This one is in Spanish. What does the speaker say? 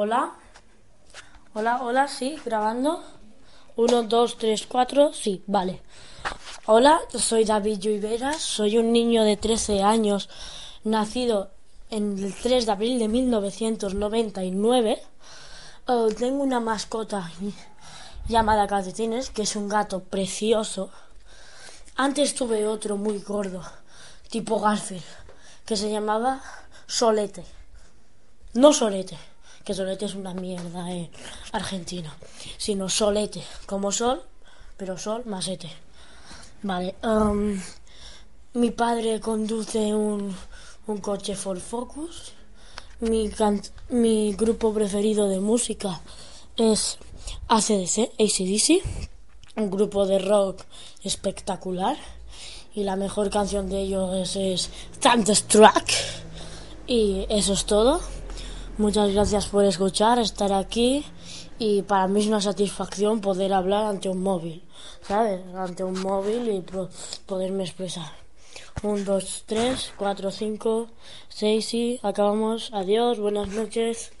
Hola. Hola, hola, sí, grabando. Uno, dos, tres, cuatro, sí, vale. Hola, soy David Lluiveras, soy un niño de 13 años, nacido en el 3 de abril de 1999. Oh, tengo una mascota llamada Calcetines, que es un gato precioso. Antes tuve otro muy gordo, tipo Garfield, que se llamaba Solete. No Solete, que Solete es una mierda en Argentina, sino Solete, como sol, pero sol más ete. Vale, um, mi padre conduce un, un coche Ford Focus. Mi, mi grupo preferido de música es ACDC, ACDC, un grupo de rock espectacular. Y la mejor canción de ellos es Thunderstruck. Y eso es todo. Muchas gracias por escuchar, estar aquí. Y para mí es una satisfacción poder hablar ante un móvil, ¿sabes? Ante un móvil y poderme expresar. Un, dos, tres, cuatro, cinco, seis y acabamos. Adiós, buenas noches.